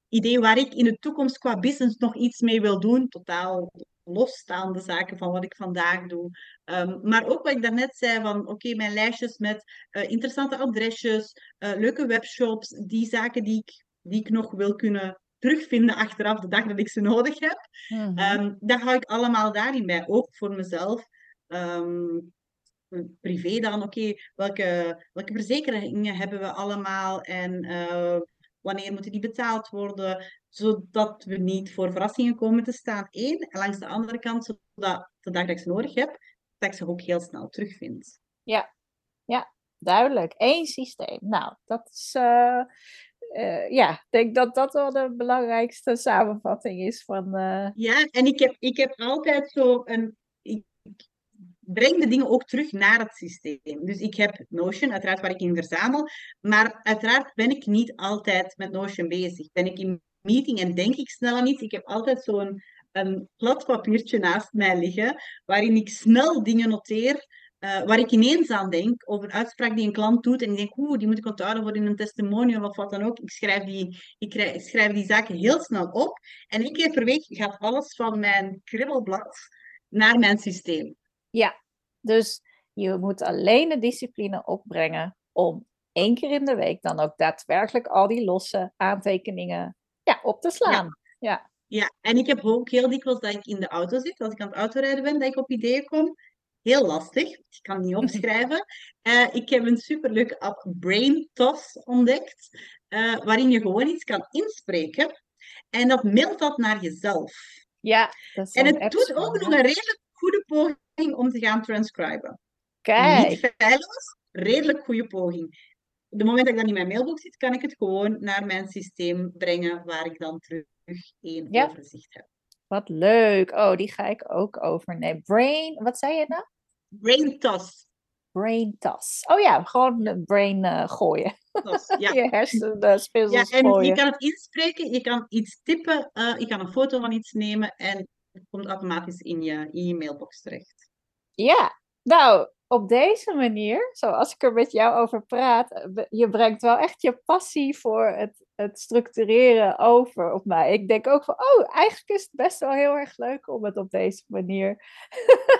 ideeën waar ik in de toekomst qua business nog iets mee wil doen. Totaal losstaande zaken van wat ik vandaag doe. Um, maar ook wat ik daarnet zei van oké, mijn lijstjes met uh, interessante adresjes, uh, leuke webshops, die zaken die ik die ik nog wil kunnen terugvinden achteraf de dag dat ik ze nodig heb. Mm -hmm. dat hou ik allemaal daarin bij, ook voor mezelf. Um, privé dan, oké, welke, welke verzekeringen hebben we allemaal en uh, wanneer moeten die betaald worden, zodat we niet voor verrassingen komen te staan. Eén, en langs de andere kant, zodat de dag dat ik ze nodig heb, dat ik ze ook heel snel terugvind. Ja, ja, duidelijk. Eén systeem. Nou, dat is uh, uh, ja, ik denk dat dat wel de belangrijkste samenvatting is van. Uh... Ja, en ik heb, ik heb altijd zo een. Ik breng de dingen ook terug naar het systeem. Dus ik heb Notion, uiteraard waar ik in verzamel. Maar uiteraard ben ik niet altijd met Notion bezig. Ben ik in meeting en denk ik snel aan iets. Ik heb altijd zo'n een plat papiertje naast mij liggen, waarin ik snel dingen noteer uh, waar ik ineens aan denk, over een uitspraak die een klant doet, en ik denk, oeh, die moet ik onthouden voor in een testimonial of wat dan ook. Ik schrijf die, ik schrijf die zaken heel snel op. En één keer per week gaat alles van mijn kribbelblad naar mijn systeem. Ja, dus je moet alleen de discipline opbrengen om één keer in de week dan ook daadwerkelijk al die losse aantekeningen ja, op te slaan. Ja. ja. Ja, en ik heb ook heel dikwijls dat ik in de auto zit, als ik aan het autorijden ben, dat ik op ideeën kom heel lastig. Ik kan niet opschrijven. Uh, ik heb een superleuke app Brain Toss ontdekt, uh, waarin je gewoon iets kan inspreken en dat mailt dat naar jezelf. Ja, dat is En het doet ook nog een redelijk goede poging om te gaan transcriben. Kijk. Niet feilloos, redelijk goede poging. Op het moment dat ik dan in mijn mailbox zit, kan ik het gewoon naar mijn systeem brengen, waar ik dan terug één overzicht heb. Wat leuk. Oh, die ga ik ook overnemen. Brain, wat zei je nou? Brain toss. Brain toss. Oh ja, gewoon brain uh, gooien. Toss, ja. je hersenspinsels ja, en gooien. je kan het inspreken, je kan iets typen, uh, je kan een foto van iets nemen en het komt automatisch in je, in je mailbox terecht. Ja, nou, op deze manier, zoals ik er met jou over praat, je brengt wel echt je passie voor het, het structureren over op mij. Ik denk ook van, oh, eigenlijk is het best wel heel erg leuk om het op deze manier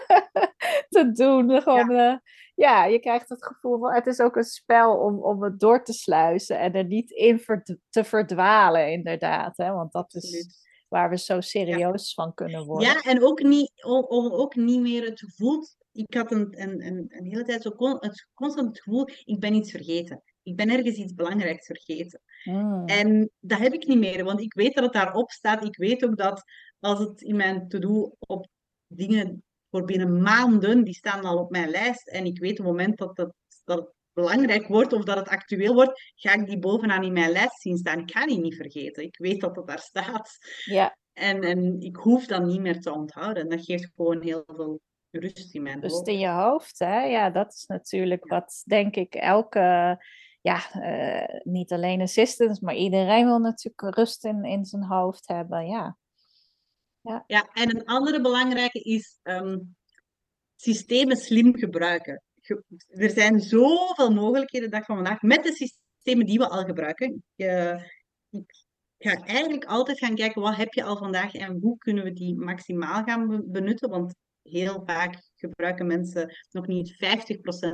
te doen. Gewoon, ja. Uh, ja. je krijgt het gevoel van, het is ook een spel om, om het door te sluizen en er niet in te verdwalen, inderdaad. Hè? Want dat is waar we zo serieus ja. van kunnen worden. Ja, en ook niet, om, om ook niet meer het gevoel ik had een, een, een, een hele tijd zo con, het, constant het gevoel, ik ben iets vergeten. Ik ben ergens iets belangrijks vergeten. Mm. En dat heb ik niet meer, want ik weet dat het daarop staat. Ik weet ook dat als het in mijn to-do op dingen voor binnen maanden, die staan al op mijn lijst. En ik weet op het moment dat het, dat het belangrijk wordt of dat het actueel wordt, ga ik die bovenaan in mijn lijst zien staan. Ik ga die niet vergeten. Ik weet dat het daar staat. Ja. En, en ik hoef dat niet meer te onthouden. Dat geeft gewoon heel veel rust in mijn Rust hoofd. in je hoofd, hè? Ja, dat is natuurlijk wat, denk ik, elke, ja, eh, niet alleen assistants, maar iedereen wil natuurlijk rust in, in zijn hoofd hebben, ja. Ja, en een andere belangrijke is ehm, systemen slim gebruiken. Ge- er zijn zoveel mogelijkheden de dag van vandaag met de systemen die we al gebruiken. Je, ik ga eigenlijk altijd gaan kijken wat heb je al vandaag en hoe kunnen we die maximaal gaan be- benutten. Want heel vaak gebruiken mensen nog niet 50%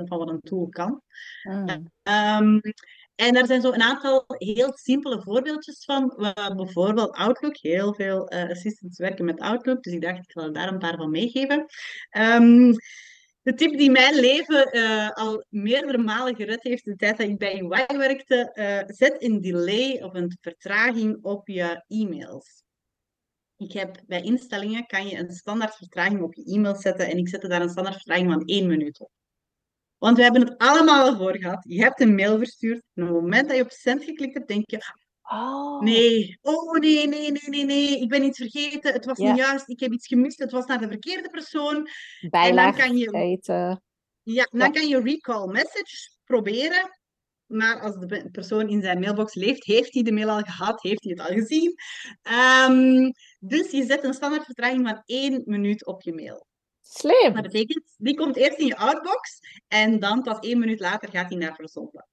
van wat een tool kan. Mm. Ehm, en er zijn zo een aantal heel simpele voorbeeldjes van. Uh, bijvoorbeeld Outlook. Heel veel eh, assistants werken met Outlook. Dus ik dacht, ik zal daar een paar van meegeven. Ehm, de tip die mijn leven eh, al meerdere malen gered heeft de tijd dat ik bij UI werkte. eh, zet een delay of een vertraging op je e-mails. Ik heb bij instellingen kan je een standaard vertraging op je e-mail zetten. En ik zette daar een standaard vertraging van één minuut op. Want we hebben het allemaal al voor gehad. Je hebt een mail verstuurd. En op het moment dat je op send geklikt hebt, denk je: Oh, nee, oh nee, nee, nee, nee, nee, ik ben iets vergeten. Het was Ja. niet juist. Ik heb iets gemist. Het was naar de verkeerde persoon. bijlage kan je-. Ja, dan Ja. kan je recall message proberen. Maar als de pe- persoon in zijn mailbox leeft, heeft hij de mail al gehad, heeft hij het al gezien. Ehm, dus je zet een standaard vertraging van één minuut op je mail. Slim. Dat betekent, die komt eerst in je outbox en dan pas één minuut later gaat die naar verzonden.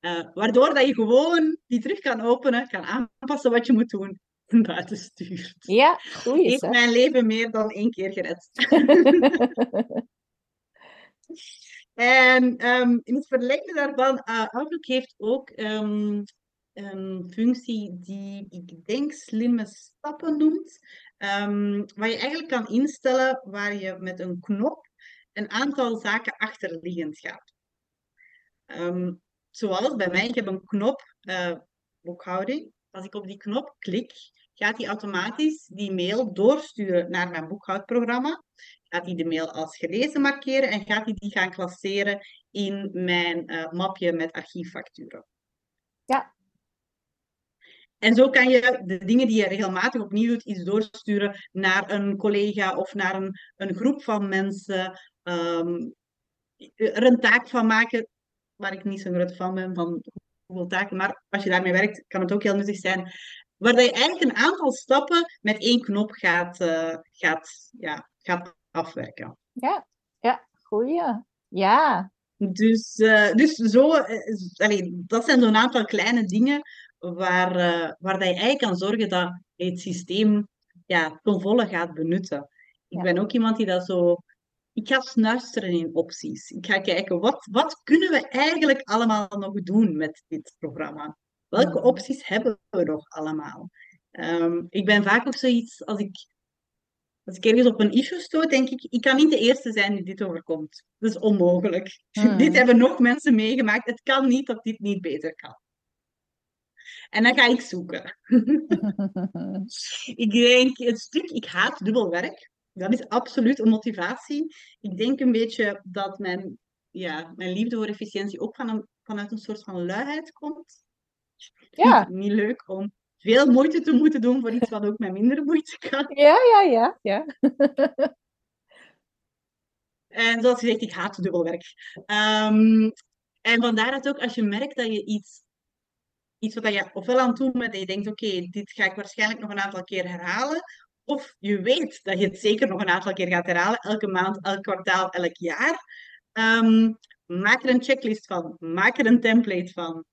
Eh, waardoor dat je gewoon die terug kan openen, kan aanpassen wat je moet doen en buiten stuurt. Ja, goeie Heeft mijn leven meer dan één keer gered. En ehm, in het verlengde daarvan, eh, Outlook heeft ook ehm, een functie die ik denk slimme stappen noemt. Ehm, waar je eigenlijk kan instellen waar je met een knop een aantal zaken achterliggend gaat. Ehm, zoals bij mij, ik heb een knop eh, boekhouding. Als ik op die knop klik, gaat hij automatisch die mail doorsturen naar mijn boekhoudprogramma. Gaat hij de mail als gelezen markeren en gaat hij die gaan klasseren in mijn eh, mapje met archieffacturen. Ja. En zo kan je de dingen die je regelmatig opnieuw doet, iets doorsturen naar een collega of naar een, een groep van mensen. ehm, er een taak van maken, waar ik niet zo'n grote fan ben van hoeveel taken, maar als je daarmee werkt, kan het ook heel nuttig zijn. Waar je eigenlijk een aantal stappen met één knop gaat, eh, gaat, ja, gaat afwerken. Ja, ja, goeie. Ja, Dus, eh, dus zo, allee, dat zijn zo'n aantal kleine dingen waar, eh, waar dat je eigenlijk kan zorgen dat je het systeem ja, ten volle gaat benutten. Ik Ja. ben ook iemand die dat zo... Ik ga snuisteren in opties. Ik ga kijken, wat, wat kunnen we eigenlijk allemaal nog doen met dit programma? Welke opties hebben we nog allemaal? Ehm, ik ben vaak ook zoiets, als ik, als ik ergens op een issue stoot, denk ik, ik kan niet de eerste zijn die dit overkomt. Dat is onmogelijk. Mhm. Dit hebben nog mensen meegemaakt. Het kan niet dat dit niet beter kan. En dan ga ik zoeken. Ik denk, het stuk, ik haat dubbel werk. Dat is absoluut een motivatie. Ik denk een beetje dat mijn, ja, mijn liefde voor efficiëntie ook van een, vanuit een soort van luiheid komt. Ja. het niet leuk om veel moeite te moeten doen voor iets wat ook met minder moeite kan. ja, ja, ja, ja. En zoals gezegd, ik haat dubbelwerk. Ehm, en vandaar dat ook als je merkt dat je iets, iets wat je ofwel aan het doen bent en je denkt, oké, dit ga ik waarschijnlijk nog een aantal keer herhalen. Of je weet dat je het zeker nog een aantal keer gaat herhalen, elke maand, elk kwartaal, elk jaar. Ehm, maak er een checklist van. Maak er een template van.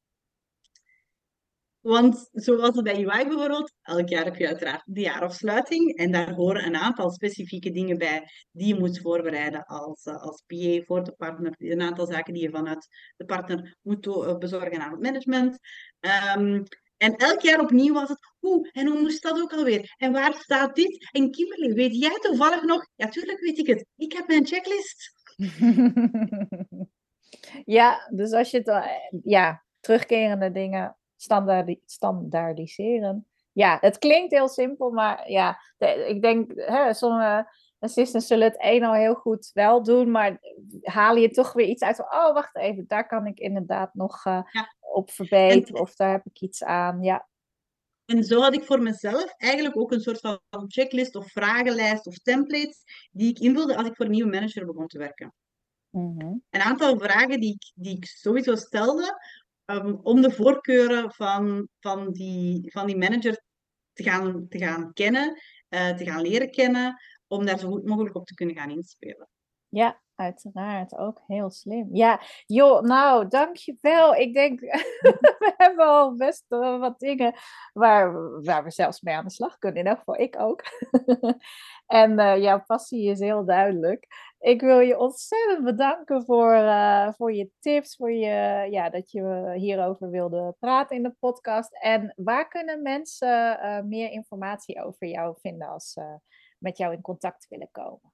Want zoals het bij UI bijvoorbeeld, elk jaar heb je uiteraard de jaarafsluiting. En daar horen een aantal specifieke dingen bij die je moet voorbereiden als, eh, als PA voor de partner. Een aantal zaken die je vanuit de partner moet eh, bezorgen aan het management. Ehm, en elk jaar opnieuw was het, hoe en hoe moest dat ook alweer? En waar staat dit? En Kimberly, weet jij toevallig nog? Ja, tuurlijk weet ik het. Ik heb mijn checklist. Ja, dus als je het, eh, ja, terugkerende dingen standaardi- standaardiseren. Ja, het klinkt heel simpel, maar ja, de- ik denk, hè, sommige assistants zullen het een al heel goed wel doen, maar haal je toch weer iets uit van, oh, wacht even, daar kan ik inderdaad nog eh, Ja. op verbeteren of daar heb ik iets aan. Ja, en zo had ik voor mezelf eigenlijk ook een soort van checklist of vragenlijst of templates die ik invulde als ik voor een nieuwe manager begon te werken. Mhm. Een aantal vragen die ik, die ik sowieso stelde ehm, om de voorkeuren van, van, die, van die manager te gaan, te gaan kennen, eh, te gaan leren kennen, om daar zo goed mogelijk op te kunnen gaan inspelen. Ja, uiteraard. Ook heel slim. Ja, joh, nou, dankjewel. Ik denk, we hebben al best wat dingen waar, waar we zelfs mee aan de slag kunnen. In elk geval ik ook. en uh, jouw passie is heel duidelijk. Ik wil je ontzettend bedanken voor, uh, voor je tips, voor je, ja, dat je hierover wilde praten in de podcast. En waar kunnen mensen uh, meer informatie over jou vinden als ze met jou in contact willen komen?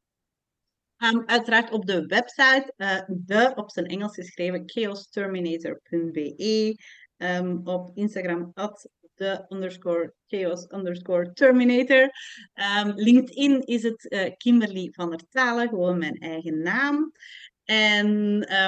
Um, uiteraard op de website, uh, de op zijn Engels geschreven chaosterminator.be. Um, op Instagram at de underscore chaos underscore terminator. Um, LinkedIn is het uh, Kimberly van der Talen, gewoon mijn eigen naam. En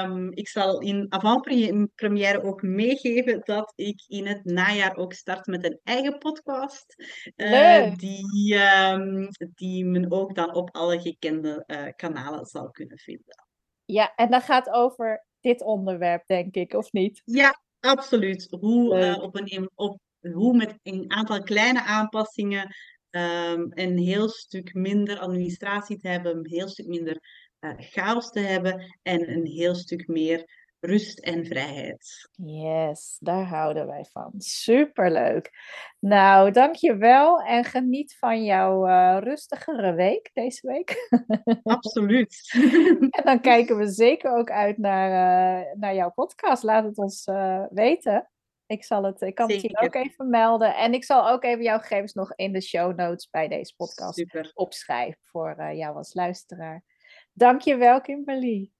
um, ik zal in avant-première ook meegeven dat ik in het najaar ook start met een eigen podcast. Uh, die, um, die men ook dan op alle gekende uh, kanalen zal kunnen vinden. Ja, en dat gaat over dit onderwerp, denk ik, of niet? Ja, absoluut. Hoe, uh, op een, op, hoe met een aantal kleine aanpassingen um, een heel stuk minder administratie te hebben, een heel stuk minder uh, chaos te hebben en een heel stuk meer rust en vrijheid. Yes, daar houden wij van. Superleuk. Nou, dankjewel en geniet van jouw uh, rustigere week deze week. Absoluut. en dan kijken we zeker ook uit naar, uh, naar jouw podcast. Laat het ons uh, weten. Ik, zal het, ik kan zeker. het hier ook even melden. En ik zal ook even jouw gegevens nog in de show notes bij deze podcast Super. opschrijven voor jou als luisteraar. Dankjewel, Kimberly.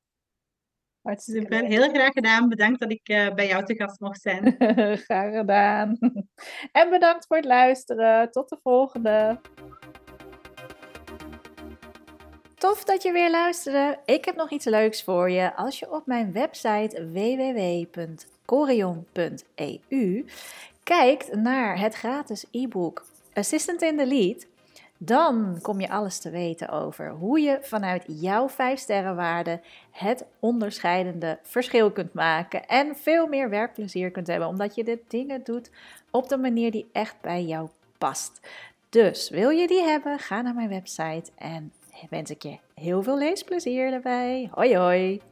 Hartstikke Super, heel graag gedaan. Bedankt dat ik uh, bij jou te gast mocht zijn. graag gedaan. en bedankt voor het luisteren. Tot de volgende. Tof dat je weer luisterde. Ik heb nog iets leuks voor je. Als je op mijn website www.corion.eu kijkt naar het gratis e-book Assistant in the Lead, dan kom je alles te weten over hoe je vanuit jouw 5 sterrenwaarde het onderscheidende verschil kunt maken en veel meer werkplezier kunt hebben, omdat je de dingen doet op de manier die echt bij jou past. Dus wil je die hebben, ga naar mijn website en wens ik je heel veel leesplezier erbij. Hoi hoi!